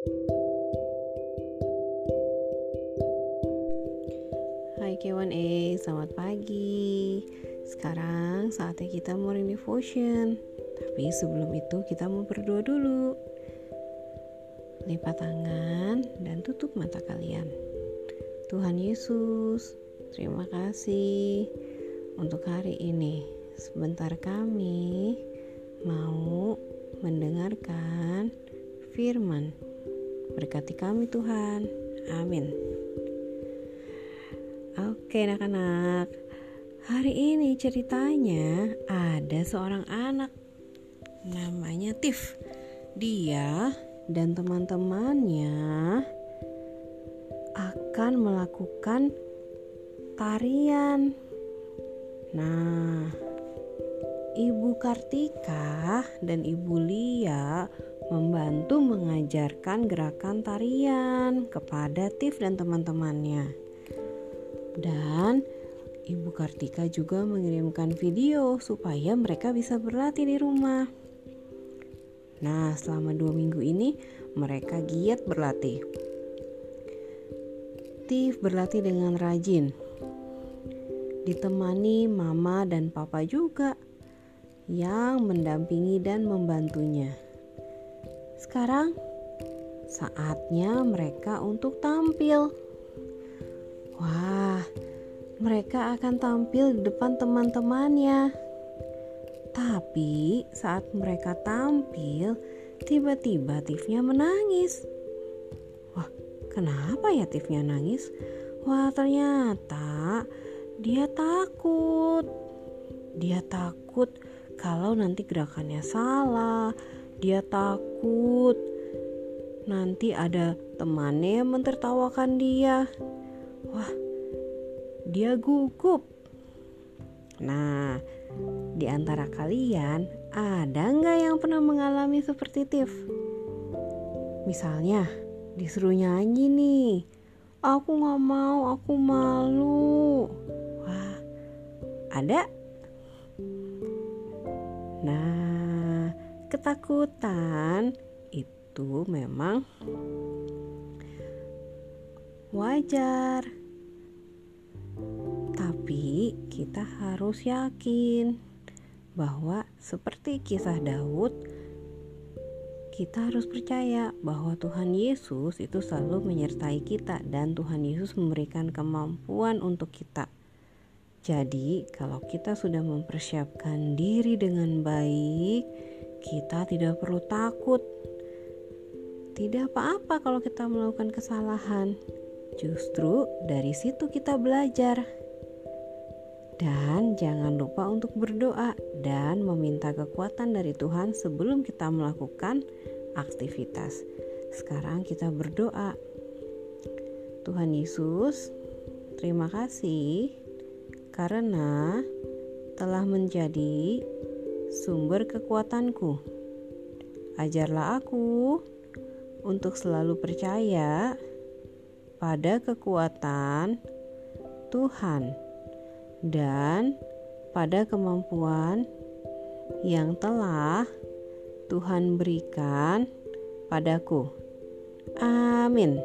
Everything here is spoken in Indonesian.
Hai K1A, selamat pagi. Sekarang saatnya kita morning devotion. Tapi sebelum itu kita mau berdoa dulu. Lipat tangan dan tutup mata kalian. Tuhan Yesus, terima kasih untuk hari ini. Sebentar kami mau mendengarkan firman. Berkati kami Tuhan. Amin. Oke anak-anak Hari ini ceritanya ada seorang anak Namanya Tiff Dia dan teman-temannya akan melakukan tarian Nah Ibu Kartika dan Ibu Lia membantu mengajarkan gerakan tarian kepada Tiff dan teman-temannya. Dan Ibu Kartika juga mengirimkan video supaya mereka bisa berlatih di rumah. Nah, selama dua minggu ini mereka giat berlatih. Tiff berlatih dengan rajin, ditemani mama dan papa juga yang mendampingi dan membantunya. Sekarang saatnya mereka untuk tampil. Wah, mereka akan tampil di depan teman-temannya. Tapi saat mereka tampil, tiba-tiba Tifnya menangis. Wah, kenapa ya Tifnya nangis? Wah, ternyata dia takut. Dia takut kalau nanti gerakannya salah. Dia takut nanti ada temannya yang mentertawakan dia. Wah, dia gugup. Nah, di antara kalian ada nggak yang pernah mengalami seperti Tiff? Misalnya, disuruh nyanyi nih. Aku nggak mau, aku malu. Wah, ada? Nah, ketakutan itu memang wajar. Tapi kita harus yakin bahwa seperti kisah Daud, kita harus percaya bahwa Tuhan Yesus itu selalu menyertai kita dan Tuhan Yesus memberikan kemampuan untuk kita. Jadi, kalau kita sudah mempersiapkan diri dengan baik, kita tidak perlu takut. Tidak apa-apa kalau kita melakukan kesalahan, Justru dari situ kita belajar. Dan jangan lupa untuk berdoa dan meminta kekuatan dari Tuhan sebelum kita melakukan aktivitas. Sekarang kita berdoa. Tuhan Yesus, terima kasih karena telah menjadi sumber kekuatanku. Ajarlah aku untuk selalu percaya pada kekuatan Tuhan dan pada kemampuan yang telah Tuhan berikan padaku. Amin.